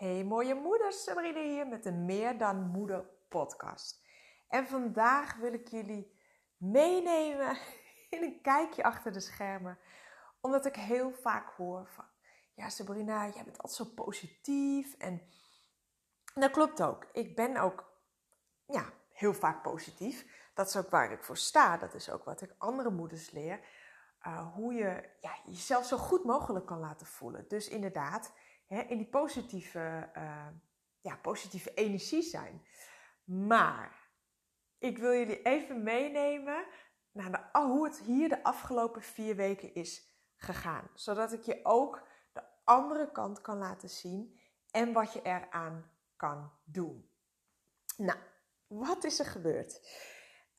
Hey mooie moeders, Sabrina hier met de Meer dan Moeder podcast. En vandaag wil ik jullie meenemen in een kijkje achter de schermen. Omdat ik heel vaak hoor van, ja Sabrina, jij bent altijd zo positief. En dat klopt ook. Ik ben ook ja, heel vaak positief. Dat is ook waar ik voor sta. Dat is ook wat ik andere moeders leer. Uh, hoe je ja, jezelf zo goed mogelijk kan laten voelen. Dus inderdaad, hè, in die positieve, uh, ja, positieve energie zijn. Maar ik wil jullie even meenemen naar de, hoe het hier de afgelopen vier weken is gegaan. Zodat ik je ook de andere kant kan laten zien en wat je eraan kan doen. Nou, wat is er gebeurd?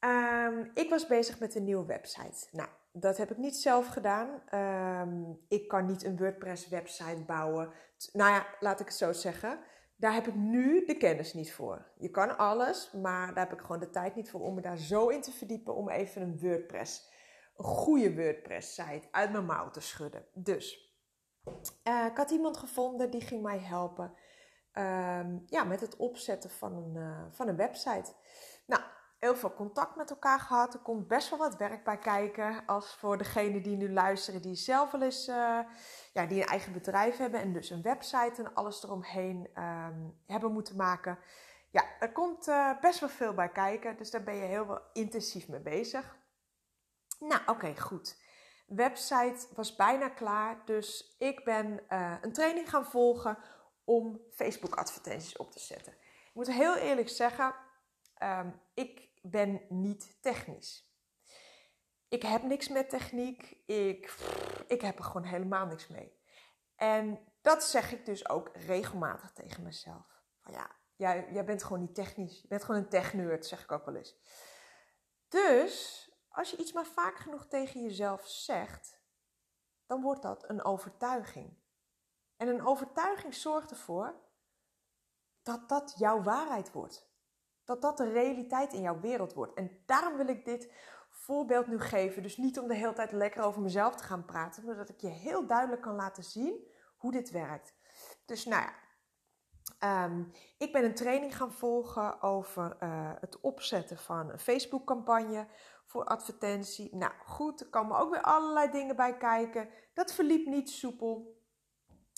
Um, ik was bezig met een nieuwe website. Nou, dat heb ik niet zelf gedaan. Um, ik kan niet een WordPress-website bouwen. Nou ja, laat ik het zo zeggen. Daar heb ik nu de kennis niet voor. Je kan alles, maar daar heb ik gewoon de tijd niet voor om me daar zo in te verdiepen om even een WordPress, een goede WordPress-site uit mijn mouw te schudden. Dus uh, ik had iemand gevonden die ging mij helpen um, ja, met het opzetten van een, uh, van een website. Nou, heel veel contact met elkaar gehad. Er komt best wel wat werk bij kijken. Als voor degenen die nu luisteren, die zelf wel eens uh, ja, die een eigen bedrijf hebben en dus een website en alles eromheen um, hebben moeten maken. Ja, er komt uh, best wel veel bij kijken. Dus daar ben je heel wel intensief mee bezig. Nou, oké, goed. Website was bijna klaar. Dus ik ben uh, een training gaan volgen om Facebook advertenties op te zetten. Ik moet heel eerlijk zeggen, um, ik ben niet technisch. Ik heb niks met techniek. Ik, ik heb er gewoon helemaal niks mee. En dat zeg ik dus ook regelmatig tegen mezelf. Van ja, jij, jij bent gewoon niet technisch. Je bent gewoon een techneurt, zeg ik ook wel eens. Dus als je iets maar vaak genoeg tegen jezelf zegt, dan wordt dat een overtuiging. En een overtuiging zorgt ervoor dat dat jouw waarheid wordt. Dat dat de realiteit in jouw wereld wordt. En daarom wil ik dit voorbeeld nu geven. Dus niet om de hele tijd lekker over mezelf te gaan praten, maar dat ik je heel duidelijk kan laten zien hoe dit werkt. Dus nou ja, um, ik ben een training gaan volgen over uh, het opzetten van een Facebook-campagne voor advertentie. Nou goed, er komen ook weer allerlei dingen bij kijken. Dat verliep niet soepel.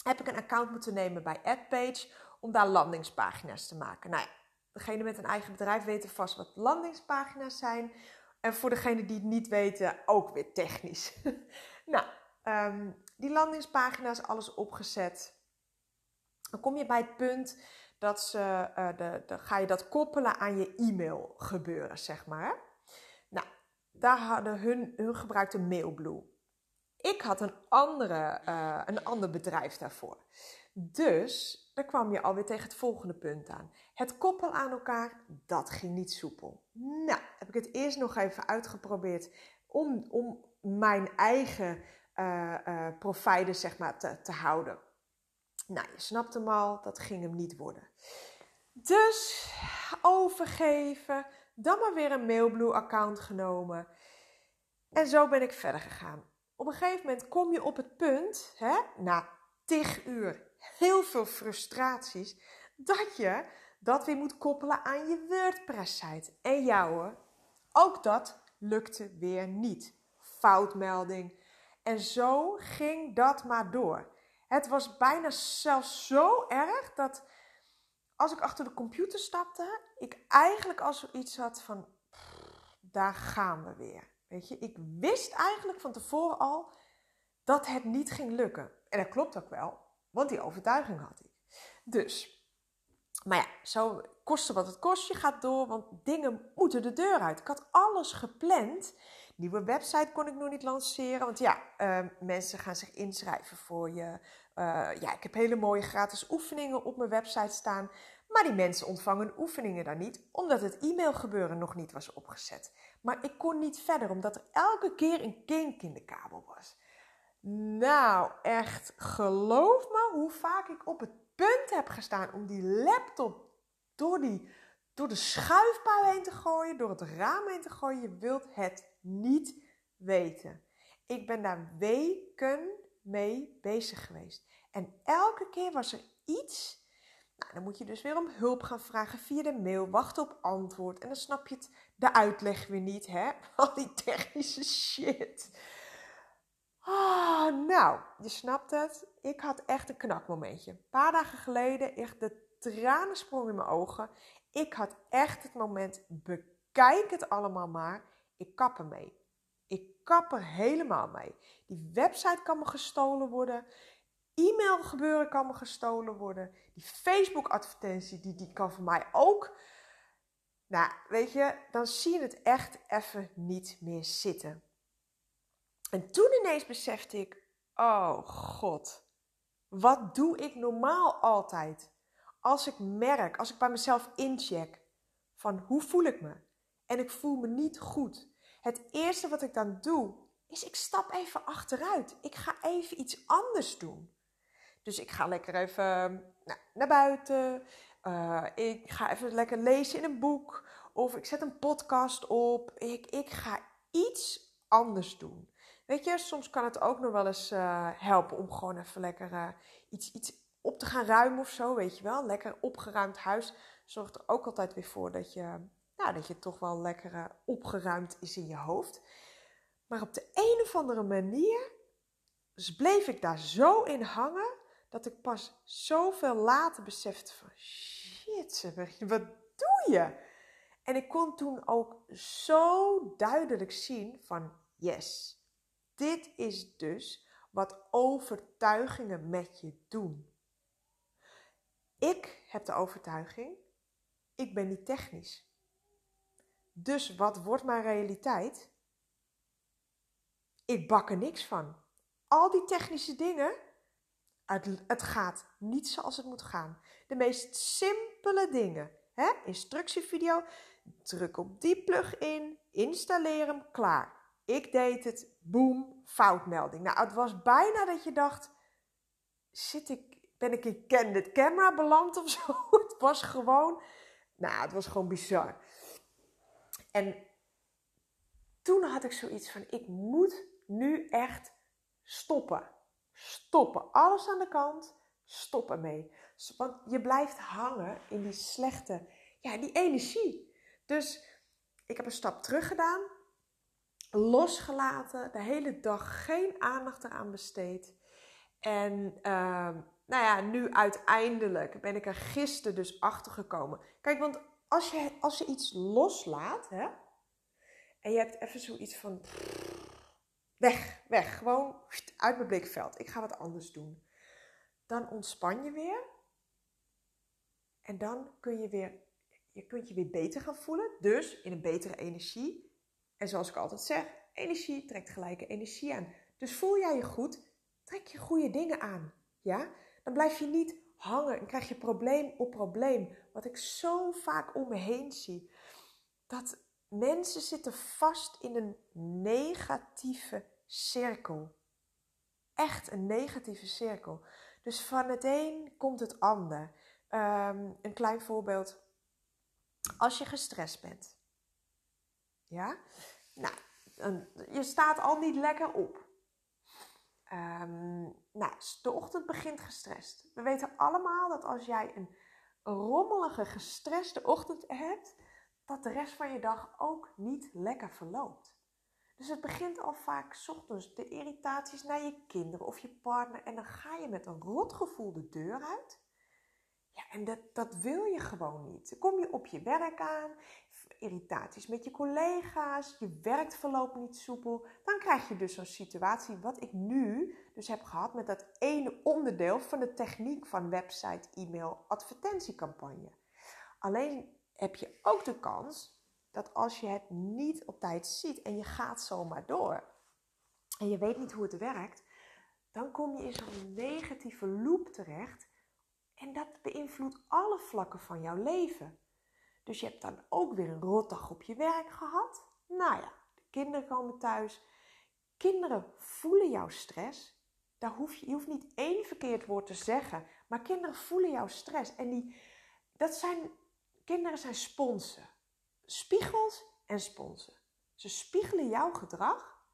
Heb ik een account moeten nemen bij AdPage om daar landingspagina's te maken. Nou ja, degene met een eigen bedrijf weten vast wat landingspagina's zijn. En voor degene die het niet weten, ook weer technisch. nou, um, die landingspagina's, alles opgezet. Dan kom je bij het punt dat ze, uh, de, de, ga je dat koppelen aan je e-mail gebeuren, zeg maar. Nou, daar hadden hun, hun gebruikte Mailblue. Ik had een, andere, uh, een ander bedrijf daarvoor. Dus daar kwam je alweer tegen het volgende punt aan. Het koppelen aan elkaar, dat ging niet soepel. Nou, heb ik het eerst nog even uitgeprobeerd om, om mijn eigen uh, zeg maar, te, te houden. Nou, je snapt hem al, dat ging hem niet worden. Dus overgeven, dan maar weer een Mailblue-account genomen. En zo ben ik verder gegaan. Op een gegeven moment kom je op het punt, hè, na tig uur heel veel frustraties, dat je dat weer moet koppelen aan je WordPress-site. En jou, ook dat lukte weer niet. Foutmelding. En zo ging dat maar door. Het was bijna zelfs zo erg dat als ik achter de computer stapte, ik eigenlijk al zoiets had van, daar gaan we weer. Weet je, ik wist eigenlijk van tevoren al dat het niet ging lukken. En dat klopt ook wel. Want die overtuiging had ik. Dus, maar ja, zo koste wat het kost. Je gaat door, want dingen moeten de deur uit. Ik had alles gepland. Nieuwe website kon ik nog niet lanceren. Want ja, uh, mensen gaan zich inschrijven voor je. Uh, ja, ik heb hele mooie gratis oefeningen op mijn website staan. Maar die mensen ontvangen oefeningen daar niet, omdat het e-mailgebeuren nog niet was opgezet. Maar ik kon niet verder, omdat er elke keer een kink in de kabel was. Nou, echt, geloof me hoe vaak ik op het punt heb gestaan om die laptop door, die, door de schuifpaal heen te gooien, door het raam heen te gooien. Je wilt het niet weten. Ik ben daar weken mee bezig geweest. En elke keer was er iets Nou, dan moet je dus weer om hulp gaan vragen via de mail, wachten op antwoord. En dan snap je het, de uitleg weer niet, hè? Al die technische shit. Ah, nou, je snapt het. Ik had echt een knakmomentje. Een paar dagen geleden, echt de tranen sprongen in mijn ogen. Ik had echt het moment, bekijk het allemaal maar. Ik kap ermee. Ik kap er helemaal mee. Die website kan me gestolen worden. E-mail gebeuren kan me gestolen worden. Die Facebook advertentie, die, die kan voor mij ook. Nou, weet je, dan zie je het echt even niet meer zitten. En toen ineens besefte ik, oh god, wat doe ik normaal altijd? Als ik merk, als ik bij mezelf incheck van hoe voel ik me? En ik voel me niet goed. Het eerste wat ik dan doe, is ik stap even achteruit. Ik ga even iets anders doen. Dus ik ga lekker even nou, naar buiten. Uh, ik ga even lekker lezen in een boek. Of ik zet een podcast op. Ik, ik ga iets anders doen. Weet je, soms kan het ook nog wel eens uh, helpen om gewoon even lekker uh, iets, iets op te gaan ruimen of zo, weet je wel. Lekker opgeruimd huis zorgt er ook altijd weer voor dat je, nou, dat je toch wel lekker uh, opgeruimd is in je hoofd. Maar op de een of andere manier bleef ik daar zo in hangen dat ik pas zoveel later besefte van shit, wat doe je? En ik kon toen ook zo duidelijk zien van yes, dit is dus wat overtuigingen met je doen. Ik heb de overtuiging, ik ben niet technisch. Dus wat wordt mijn realiteit? Ik bak er niks van. Al die technische dingen, het, het gaat niet zoals het moet gaan. De meest simpele dingen. Hè? Instructievideo, druk op die plugin, installeer hem, klaar. Ik deed het, boom, foutmelding. Nou, het was bijna dat je dacht, zit ik, ben ik in Candid Camera beland of zo? Het was gewoon, nou, het was gewoon bizar. En toen had ik zoiets van, ik moet nu echt stoppen. Stoppen. Alles aan de kant, stop ermee. Want je blijft hangen in die slechte, ja, die energie. Dus ik heb een stap terug gedaan losgelaten, de hele dag geen aandacht eraan besteed. En uh, nou ja, nu uiteindelijk ben ik er gisteren dus achter gekomen. Kijk, want als je, als je iets loslaat, hè, en je hebt even zoiets van weg, weg, gewoon uit mijn blikveld. Ik ga wat anders doen. Dan ontspan je weer. En dan kun je weer, je kunt je weer beter gaan voelen. Dus in een betere energie. En zoals ik altijd zeg, energie trekt gelijke energie aan. Dus voel jij je goed, trek je goede dingen aan. Ja? Dan blijf je niet hangen en krijg je probleem op probleem. Wat ik zo vaak om me heen zie. Dat mensen zitten vast in een negatieve cirkel. Echt een negatieve cirkel. Dus van het een komt het ander. Ehm, een klein voorbeeld. Als je gestrest bent. Ja? Nou, je staat al niet lekker op. Um, nou, de ochtend begint gestrest. We weten allemaal dat als jij een rommelige, gestreste ochtend hebt, dat de rest van je dag ook niet lekker verloopt. Dus het begint al vaak ochtends de irritaties naar je kinderen of je partner en dan ga je met een rotgevoel de deur uit. Ja, en dat, dat wil je gewoon niet. Dan kom je op je werk aan, irritaties met je collega's, je werkt verloopt niet soepel. Dan krijg je dus zo'n situatie wat ik nu dus heb gehad met dat ene onderdeel van de techniek van website, e-mail, advertentiecampagne. Alleen heb je ook de kans dat als je het niet op tijd ziet en je gaat zomaar door en je weet niet hoe het werkt, dan kom je in zo'n negatieve loop terecht en dat beïnvloedt alle vlakken van jouw leven. Dus je hebt dan ook weer een rotdag op je werk gehad. Nou ja, de kinderen komen thuis. Kinderen voelen jouw stress. Daar hoef je, je hoeft niet één verkeerd woord te zeggen, maar kinderen voelen jouw stress. En die, dat zijn, kinderen zijn sponsen. Spiegels en sponsen. Ze spiegelen jouw gedrag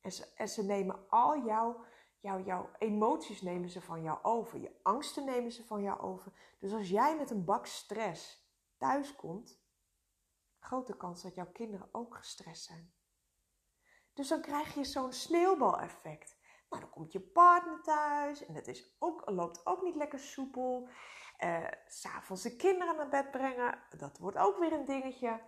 en ze, en ze nemen al jouw, jou, jouw emoties nemen ze van jou over. Je angsten nemen ze van jou over. Dus als jij met een bak stress thuis komt, grote kans dat jouw kinderen ook gestrest zijn. Dus dan krijg je zo'n sneeuwbaleffect. Nou, dan komt je partner thuis en het is ook, loopt ook niet lekker soepel. Uh, S'avonds de kinderen naar bed brengen, dat wordt ook weer een dingetje.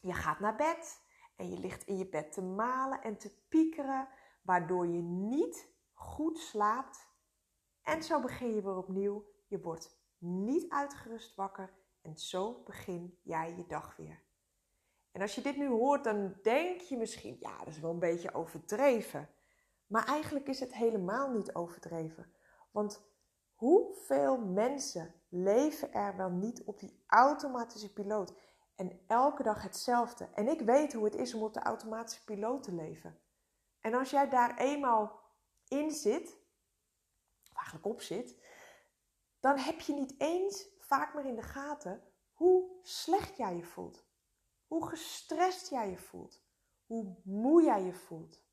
Je gaat naar bed en je ligt in je bed te malen en te piekeren, waardoor je niet goed slaapt. En zo begin je weer opnieuw. Je wordt niet uitgerust wakker en zo begin jij je dag weer. En als je dit nu hoort, dan denk je misschien, ja, dat is wel een beetje overdreven. Maar eigenlijk is het helemaal niet overdreven. Want hoeveel mensen leven er wel niet op die automatische piloot? En elke dag hetzelfde. En ik weet hoe het is om op de automatische piloot te leven. En als jij daar eenmaal in zit, of eigenlijk op zit, dan heb je niet eens vaak meer in de gaten hoe slecht jij je voelt. Hoe gestrest jij je voelt. Hoe moe jij je voelt.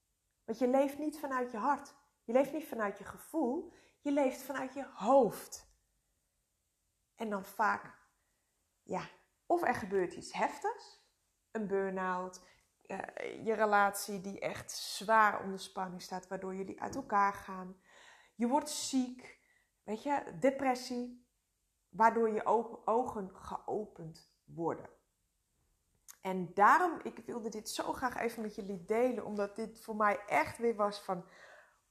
Want je leeft niet vanuit je hart. Je leeft niet vanuit je gevoel. Je leeft vanuit je hoofd. En dan vaak, ja, of er gebeurt iets heftigs. Een burn-out. je relatie die echt zwaar onder spanning staat, waardoor jullie uit elkaar gaan. Je wordt ziek. Weet je, depressie. Waardoor je ogen geopend worden. En daarom, ik wilde dit zo graag even met jullie delen, omdat dit voor mij echt weer was van,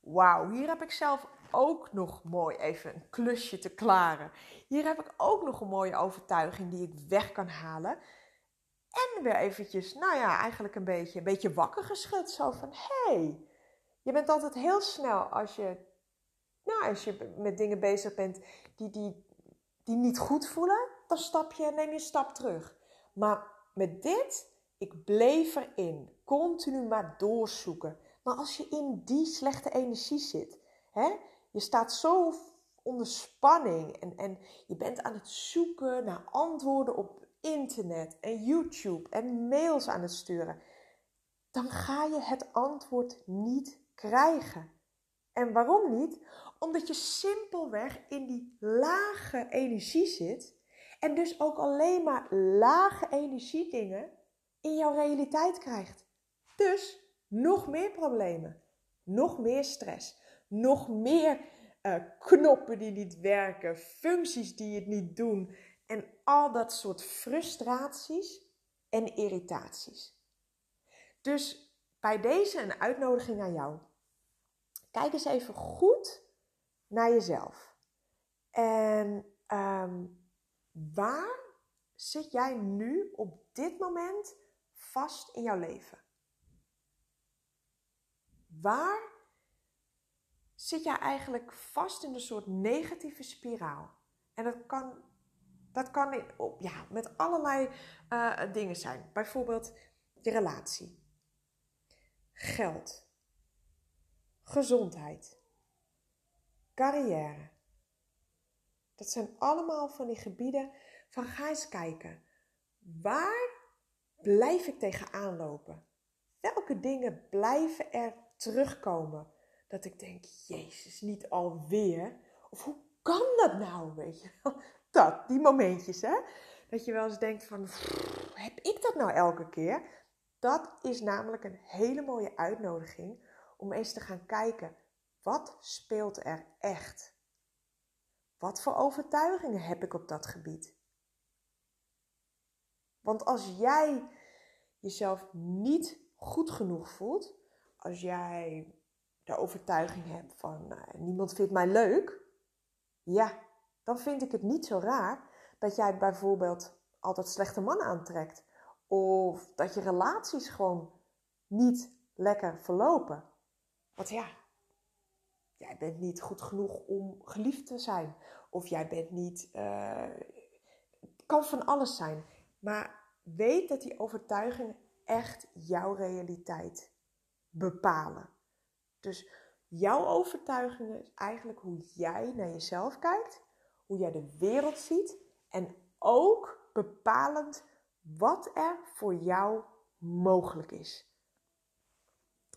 wauw, hier heb ik zelf ook nog mooi even een klusje te klaren. Hier heb ik ook nog een mooie overtuiging die ik weg kan halen. En weer eventjes, nou ja, eigenlijk een beetje, een beetje wakker geschud. Zo van, hé, hey, je bent altijd heel snel als je, nou, als je met dingen bezig bent die, die, die niet goed voelen. Dan stap je, neem je een stap terug. Maar met dit, ik bleef erin. Continu maar doorzoeken. Maar als je in die slechte energie zit, hè, je staat zo onder spanning en, en je bent aan het zoeken naar antwoorden op internet en YouTube en mails aan het sturen, dan ga je het antwoord niet krijgen. En waarom niet? Omdat je simpelweg in die lage energie zit en dus ook alleen maar lage energiedingen in jouw realiteit krijgt. Dus nog meer problemen, nog meer stress, nog meer uh, knoppen die niet werken, functies die het niet doen en al dat soort frustraties en irritaties. Dus bij deze een uitnodiging aan jou. Kijk eens even goed naar jezelf. En um, Waar zit jij nu op dit moment vast in jouw leven? Waar zit jij eigenlijk vast in een soort negatieve spiraal? En dat kan, dat kan ja, met allerlei uh, dingen zijn. Bijvoorbeeld je relatie, geld, gezondheid, carrière, dat zijn allemaal van die gebieden van ga eens kijken. Waar blijf ik tegenaan lopen? Welke dingen blijven er terugkomen? Dat ik denk, Jezus, niet alweer. Of hoe kan dat nou, weet je Dat, die momentjes, hè? Dat je wel eens denkt van, heb ik dat nou elke keer? Dat is namelijk een hele mooie uitnodiging om eens te gaan kijken, wat speelt er echt? Wat voor overtuigingen heb ik op dat gebied? Want als jij jezelf niet goed genoeg voelt, als jij de overtuiging hebt van uh, niemand vindt mij leuk, ja, dan vind ik het niet zo raar dat jij bijvoorbeeld altijd slechte mannen aantrekt. Of dat je relaties gewoon niet lekker verlopen. Want ja, jij bent niet goed genoeg om geliefd te zijn. Of jij bent niet. Het kan van alles zijn. Maar weet dat die overtuigingen echt jouw realiteit bepalen. Dus jouw overtuigingen is eigenlijk hoe jij naar jezelf kijkt, hoe jij de wereld ziet en ook bepalend wat er voor jou mogelijk is.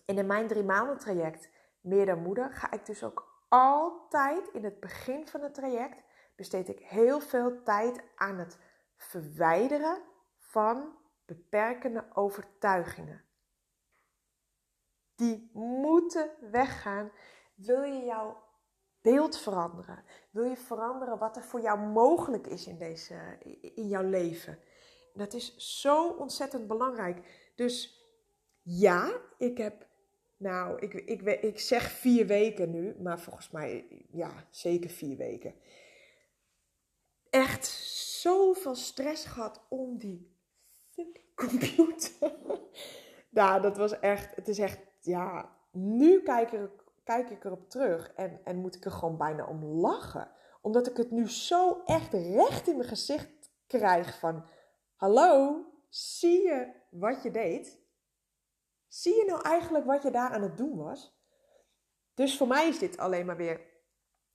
in mijn drie maanden traject meer dan moeder, ga ik dus ook altijd in het begin van het traject besteed ik heel veel tijd aan het verwijderen van beperkende overtuigingen. Die moeten weggaan. Wil je jouw beeld veranderen? Wil je veranderen wat er voor jou mogelijk is in, deze, in jouw leven? Dat is zo ontzettend belangrijk. Dus ja, ik heb, nou, ik, ik, ik zeg vier weken nu, maar volgens mij, ja, zeker vier weken. Echt zoveel stress gehad om die computer. nou, dat was echt, het is echt, ja, nu kijk ik, kijk ik erop terug en, en moet ik er gewoon bijna om lachen. Omdat ik het nu zo echt recht in mijn gezicht krijg van, hallo, zie je wat je deed? Zie je nou eigenlijk wat je daar aan het doen was? Dus voor mij is dit alleen maar weer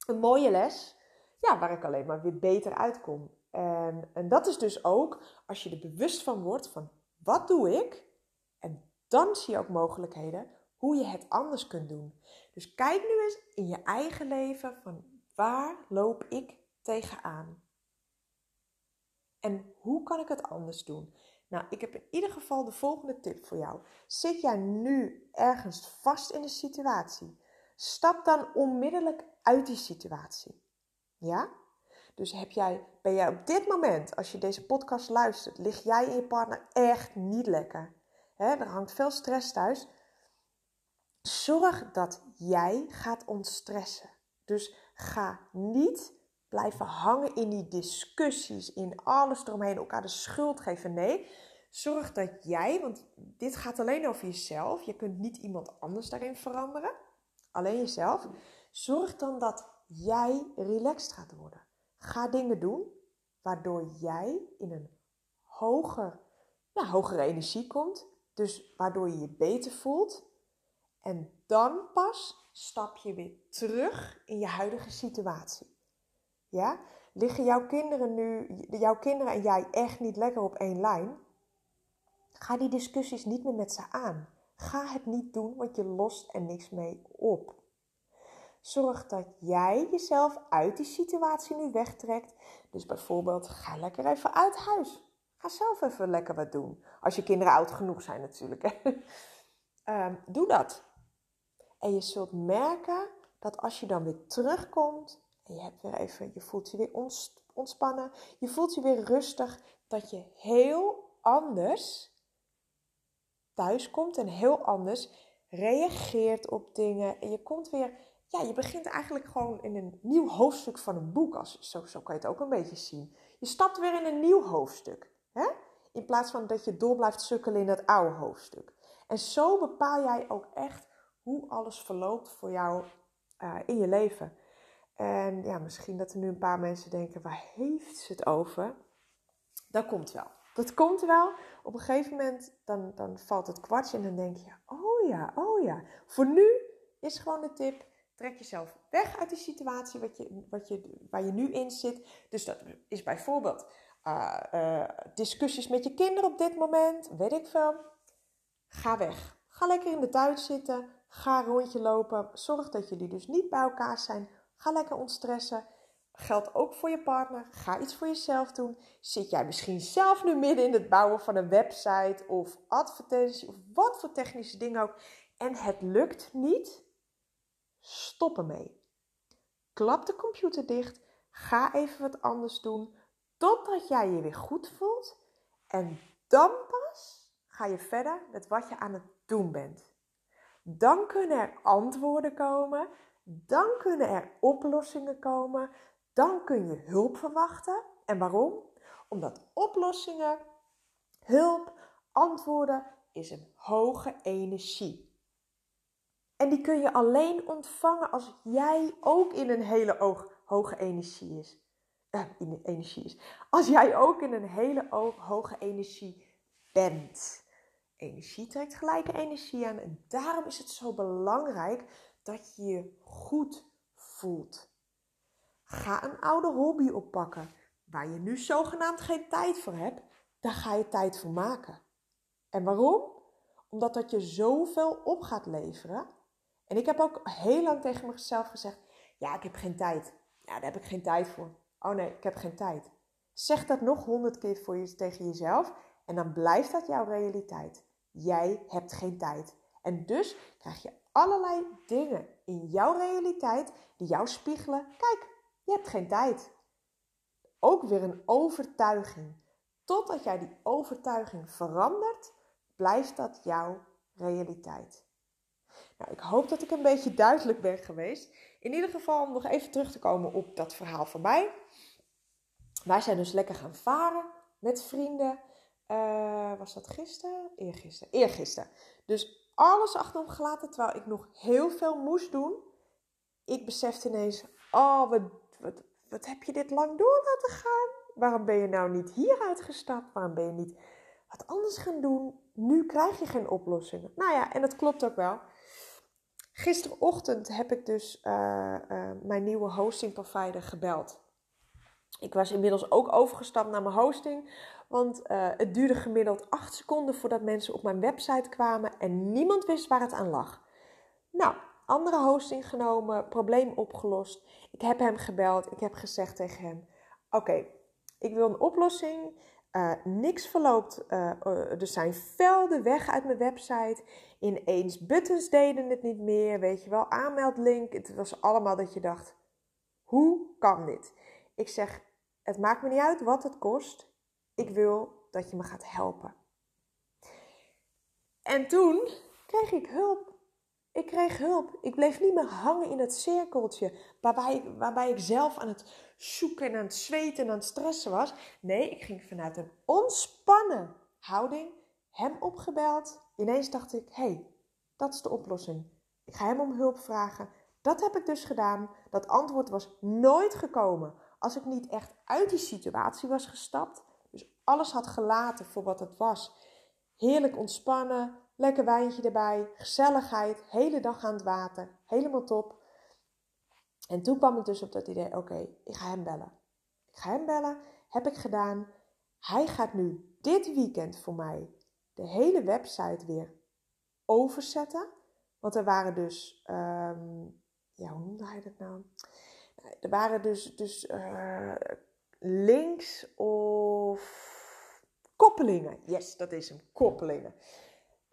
een mooie les, ja, waar ik alleen maar weer beter uitkom. En, en dat is dus ook als je er bewust van wordt van wat doe ik? En dan zie je ook mogelijkheden hoe je het anders kunt doen. Dus kijk nu eens in je eigen leven van waar loop ik tegenaan? En hoe kan ik het anders doen? Nou, ik heb in ieder geval de volgende tip voor jou. Zit jij nu ergens vast in een situatie? Stap dan onmiddellijk uit die situatie. Ja? Dus heb jij, ben jij op dit moment, als je deze podcast luistert, lig jij en je partner echt niet lekker? Er hangt veel stress thuis. Zorg dat jij gaat ontstressen. Dus ga niet blijven hangen in die discussies, in alles eromheen, elkaar de schuld geven. Nee, zorg dat jij, want dit gaat alleen over jezelf. Je kunt niet iemand anders daarin veranderen. Alleen jezelf. Zorg dan dat jij relaxed gaat worden. Ga dingen doen waardoor jij in een hoger, ja, hogere energie komt. Dus waardoor je je beter voelt. En dan pas stap je weer terug in je huidige situatie. Ja? Liggen jouw kinderen nu, jouw kinderen en jij echt niet lekker op één lijn? Ga die discussies niet meer met ze aan. Ga het niet doen, want je lost er niks mee op. Zorg dat jij jezelf uit die situatie nu wegtrekt. Dus bijvoorbeeld, ga lekker even uit huis. Ga zelf even lekker wat doen. Als je kinderen oud genoeg zijn natuurlijk. um, doe dat. En je zult merken dat als je dan weer terugkomt en je, hebt weer even, je voelt je weer ontspannen, je voelt je weer rustig, dat je heel anders thuis komt en heel anders reageert op dingen. En je komt weer ja, je begint eigenlijk gewoon in een nieuw hoofdstuk van een boek. Als, zo, zo kan je het ook een beetje zien. Je stapt weer in een nieuw hoofdstuk. Hè? In plaats van dat je door blijft sukkelen in het oude hoofdstuk. En zo bepaal jij ook echt hoe alles verloopt voor jou uh, in je leven. En ja, misschien dat er nu een paar mensen denken, waar heeft ze het over? Dat komt wel. Dat komt wel. Op een gegeven moment dan, dan valt het kwartje en dan denk je, oh ja, oh ja. Voor nu is gewoon de tip, Trek jezelf weg uit die situatie wat je, wat je, waar je nu in zit. Dus dat is bijvoorbeeld uh, uh, discussies met je kinderen op dit moment, weet ik veel. Ga weg. Ga lekker in de tuin zitten. Ga een rondje lopen. Zorg dat jullie dus niet bij elkaar zijn. Ga lekker ontstressen. Geldt ook voor je partner. Ga iets voor jezelf doen. Zit jij misschien zelf nu midden in het bouwen van een website of advertentie of wat voor technische dingen ook. En het lukt niet Stop ermee. Klap de computer dicht. Ga even wat anders doen. Totdat jij je weer goed voelt. En dan pas ga je verder met wat je aan het doen bent. Dan kunnen er antwoorden komen. Dan kunnen er oplossingen komen. Dan kun je hulp verwachten. En waarom? Omdat oplossingen, hulp, antwoorden is een hoge energie. En die kun je alleen ontvangen als jij ook in een hele hoge energie is. Uh, in energie is. Als jij ook in een hele hoge energie bent. Energie trekt gelijke energie aan. En daarom is het zo belangrijk dat je je goed voelt. Ga een oude hobby oppakken waar je nu zogenaamd geen tijd voor hebt. Daar ga je tijd voor maken. En waarom? Omdat dat je zoveel op gaat leveren En ik heb ook heel lang tegen mezelf gezegd: Ja, ik heb geen tijd. Ja, daar heb ik geen tijd voor. Oh nee, ik heb geen tijd. Zeg dat nog honderd keer voor je, tegen jezelf en dan blijft dat jouw realiteit. Jij hebt geen tijd. En dus krijg je allerlei dingen in jouw realiteit die jou spiegelen. Kijk, je hebt geen tijd. Ook weer een overtuiging. Totdat jij die overtuiging verandert, blijft dat jouw realiteit. Nou, ik hoop dat ik een beetje duidelijk ben geweest. In ieder geval om nog even terug te komen op dat verhaal van mij. Wij zijn dus lekker gaan varen met vrienden. Uh, was dat gisteren? Eergisteren. Eergisteren. Dus alles achterom gelaten terwijl ik nog heel veel moest doen. Ik besefte ineens, oh wat, wat, wat heb je dit lang door laten gaan? Waarom ben je nou niet hieruit gestapt? Waarom ben je niet wat anders gaan doen? Nu krijg je geen oplossingen. Nou ja, en dat klopt ook wel. Gisterochtend heb ik dus uh, uh, mijn nieuwe hosting provider gebeld. Ik was inmiddels ook overgestapt naar mijn hosting. Want uh, het duurde gemiddeld 8 seconden voordat mensen op mijn website kwamen en niemand wist waar het aan lag. Nou, andere hosting genomen, probleem opgelost. Ik heb hem gebeld. Ik heb gezegd tegen hem: Oké, ik wil een oplossing. Uh, niks verloopt. Uh, er zijn velden weg uit mijn website. Ineens buttons deden het niet meer. Weet je wel, aanmeldlink. Het was allemaal dat je dacht: hoe kan dit? Ik zeg: het maakt me niet uit wat het kost. Ik wil dat je me gaat helpen. En toen kreeg ik hulp. Ik kreeg hulp. Ik bleef niet meer hangen in het cirkeltje waarbij, waarbij ik zelf aan het zoeken en aan het zweten en aan het stressen was. Nee, ik ging vanuit een ontspannen houding hem opgebeld. Ineens dacht ik, hé, hey, dat is de oplossing. Ik ga hem om hulp vragen. Dat heb ik dus gedaan. Dat antwoord was nooit gekomen als ik niet echt uit die situatie was gestapt. Dus alles had gelaten voor wat het was. Heerlijk ontspannen, lekker wijntje erbij, gezelligheid, hele dag aan het water, helemaal top. En toen kwam ik dus op dat idee, oké, ik ga hem bellen. Ik ga hem bellen, heb ik gedaan. Hij gaat nu dit weekend voor mij de hele website weer overzetten. Want er waren dus, um, ja, hoe noemde hij dat nou? Er waren dus, dus uh, links of koppelingen. Yes, dat is hem, koppelingen.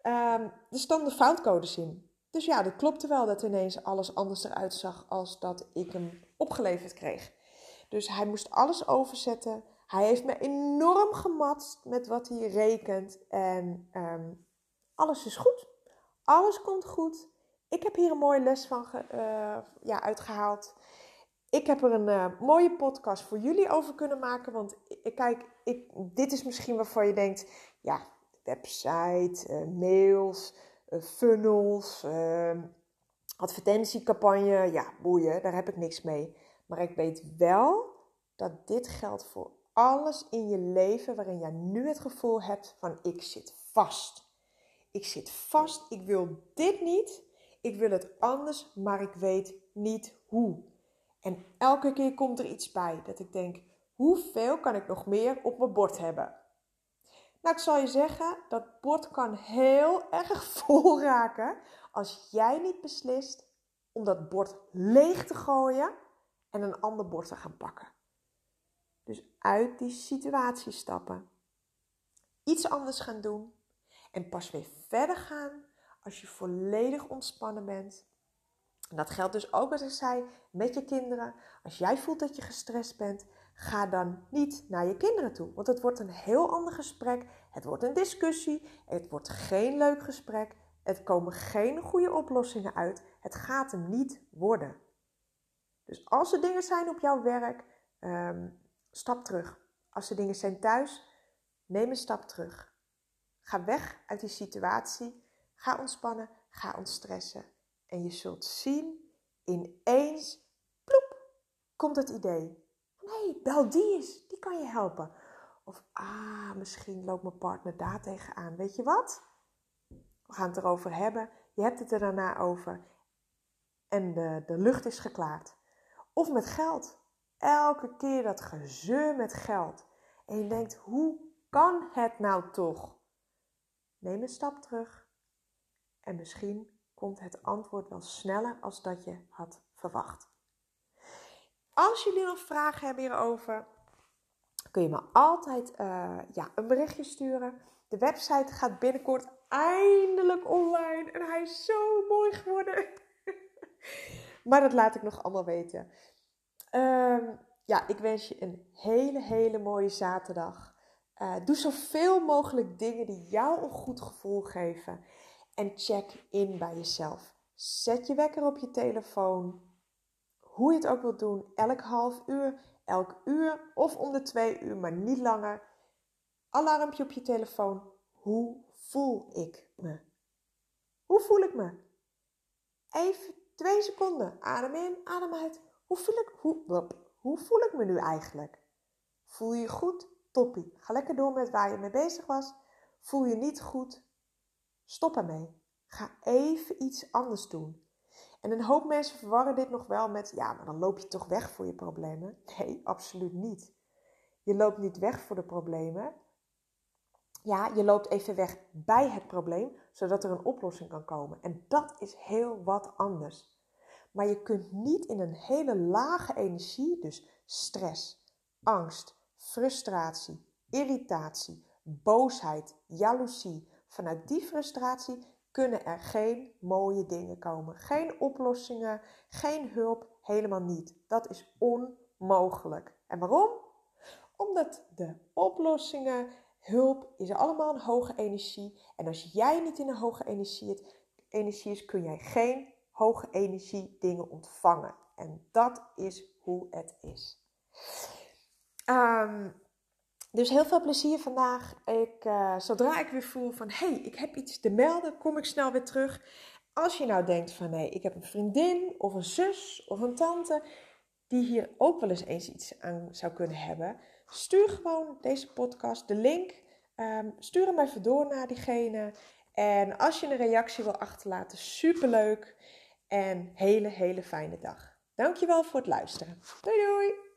Um, er stonden foutcodes in. Dus ja, dat klopte wel dat ineens alles anders eruit zag als dat ik hem opgeleverd kreeg. Dus hij moest alles overzetten. Hij heeft me enorm gematst met wat hij rekent. En um, alles is goed. Alles komt goed. Ik heb hier een mooie les van uh, ja, uitgehaald. Ik heb er een uh, mooie podcast voor jullie over kunnen maken. Want kijk, ik, dit is misschien waarvan je denkt: ja, website, uh, mails, uh, funnels, ehm, advertentiecampagne. Ja, boeien, daar heb ik niks mee. Maar ik weet wel dat dit geldt voor alles in je leven waarin jij nu het gevoel hebt van ik zit vast. Ik zit vast, ik wil dit niet, ik wil het anders, maar ik weet niet hoe. En elke keer komt er iets bij dat ik denk: hoeveel kan ik nog meer op mijn bord hebben? Nou, ik zal je zeggen, dat bord kan heel erg vol raken als jij niet beslist om dat bord leeg te gooien en een ander bord te gaan pakken. Dus uit die situatie stappen, iets anders gaan doen en pas weer verder gaan als je volledig ontspannen bent en dat geldt dus ook als ik zei met je kinderen. Als jij voelt dat je gestrest bent, ga dan niet naar je kinderen toe. Want het wordt een heel ander gesprek. Het wordt een discussie. Het wordt geen leuk gesprek. Het komen geen goede oplossingen uit. Het gaat hem niet worden. Dus als er dingen zijn op jouw werk, um, stap terug. Als er dingen zijn thuis, neem een stap terug. Ga weg uit die situatie. Ga ontspannen. Ga ontstressen. En je zult zien, ineens, ploep, komt het idee. Nee, bel die eens, die kan je helpen. Of, ah, misschien loopt mijn partner daar tegenaan. Weet je wat? We gaan het erover hebben. Je hebt het er daarna over. En de, de lucht is geklaard. Of met geld. Elke keer dat gezeur met geld. En je denkt, hoe kan het nou toch? Neem een stap terug. En misschien komt het antwoord wel sneller als dat je had verwacht. Als jullie nog vragen hebben hierover, kun je me altijd uh, ja, een berichtje sturen. De website gaat binnenkort eindelijk online en hij is zo mooi geworden. maar dat laat ik nog allemaal weten. Um, ja, ik wens je een hele, hele mooie zaterdag. Uh, doe zoveel mogelijk dingen die jou een goed gevoel geven. En check in bij jezelf. Zet je wekker op je telefoon. Hoe je het ook wilt doen. Elk half uur, elk uur of om de twee uur, maar niet langer. Alarmpje op je telefoon. Hoe voel ik me? Hoe voel ik me? Even twee seconden. Adem in, adem uit. Hoe voel ik, hoe, hoe voel ik me nu eigenlijk? Voel je goed? Toppie. Ga lekker door met waar je mee bezig was. Voel je niet goed? Stop ermee. Ga even iets anders doen. En een hoop mensen verwarren dit nog wel met, ja, maar dan loop je toch weg voor je problemen? Nee, absoluut niet. Je loopt niet weg voor de problemen. Ja, je loopt even weg bij het probleem, zodat er een oplossing kan komen. En dat is heel wat anders. Maar je kunt niet in een hele lage energie, dus stress, angst, frustratie, irritatie, boosheid, jaloezie, vanuit die frustratie kunnen er geen mooie dingen komen. Geen oplossingen, geen hulp, helemaal niet. Dat is onmogelijk. En waarom? Omdat de oplossingen, hulp, is allemaal een hoge energie. En als jij niet in een hoge energie, is, kun jij geen hoge energie dingen ontvangen. En dat is hoe het is. Um, dus heel veel plezier vandaag. Ik, uh, zodra ik weer voel van hé, hey, ik heb iets te melden, kom ik snel weer terug. Als je nou denkt van nee, ik heb een vriendin of een zus of een tante die hier ook wel eens eens iets aan zou kunnen hebben, stuur gewoon deze podcast, de link. Um, stuur hem even door naar diegene. En als je een reactie wil achterlaten, superleuk. En hele, hele fijne dag. Dankjewel voor het luisteren. Doei doei!